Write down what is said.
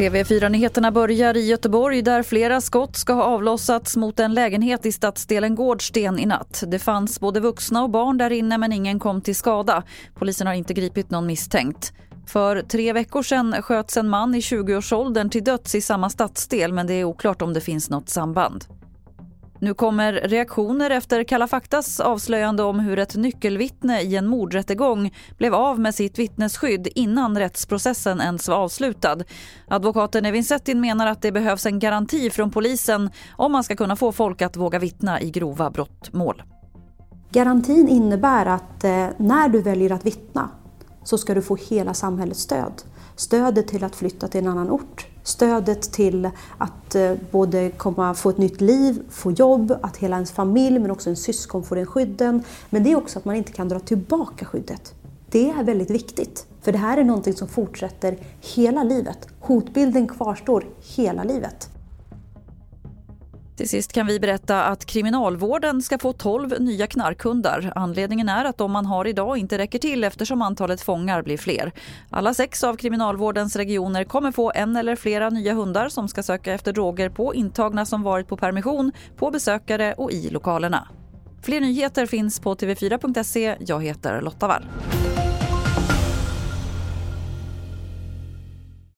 TV4-nyheterna börjar i Göteborg där flera skott ska ha avlossats mot en lägenhet i stadsdelen Gårdsten i natt. Det fanns både vuxna och barn där inne men ingen kom till skada. Polisen har inte gripit någon misstänkt. För tre veckor sedan sköts en man i 20-årsåldern till döds i samma stadsdel men det är oklart om det finns något samband. Nu kommer reaktioner efter Kalla faktas avslöjande om hur ett nyckelvittne i en mordrättegång blev av med sitt vittnesskydd innan rättsprocessen ens var avslutad. Advokaten Evin Settin menar att det behövs en garanti från polisen om man ska kunna få folk att våga vittna i grova brottmål. Garantin innebär att eh, när du väljer att vittna så ska du få hela samhällets stöd. Stödet till att flytta till en annan ort, stödet till att eh, både komma, få ett nytt liv, få jobb, att hela ens familj men också en syskon får den skydden. Men det är också att man inte kan dra tillbaka skyddet. Det är väldigt viktigt, för det här är någonting som fortsätter hela livet. Hotbilden kvarstår hela livet. Till sist kan vi berätta att kriminalvården ska få 12 nya knarkhundar. Anledningen är att de man har idag inte räcker till eftersom antalet fångar blir fler. Alla sex av kriminalvårdens regioner kommer få en eller flera nya hundar som ska söka efter droger på intagna som varit på permission, på besökare och i lokalerna. Fler nyheter finns på tv4.se. Jag heter Lotta Wall.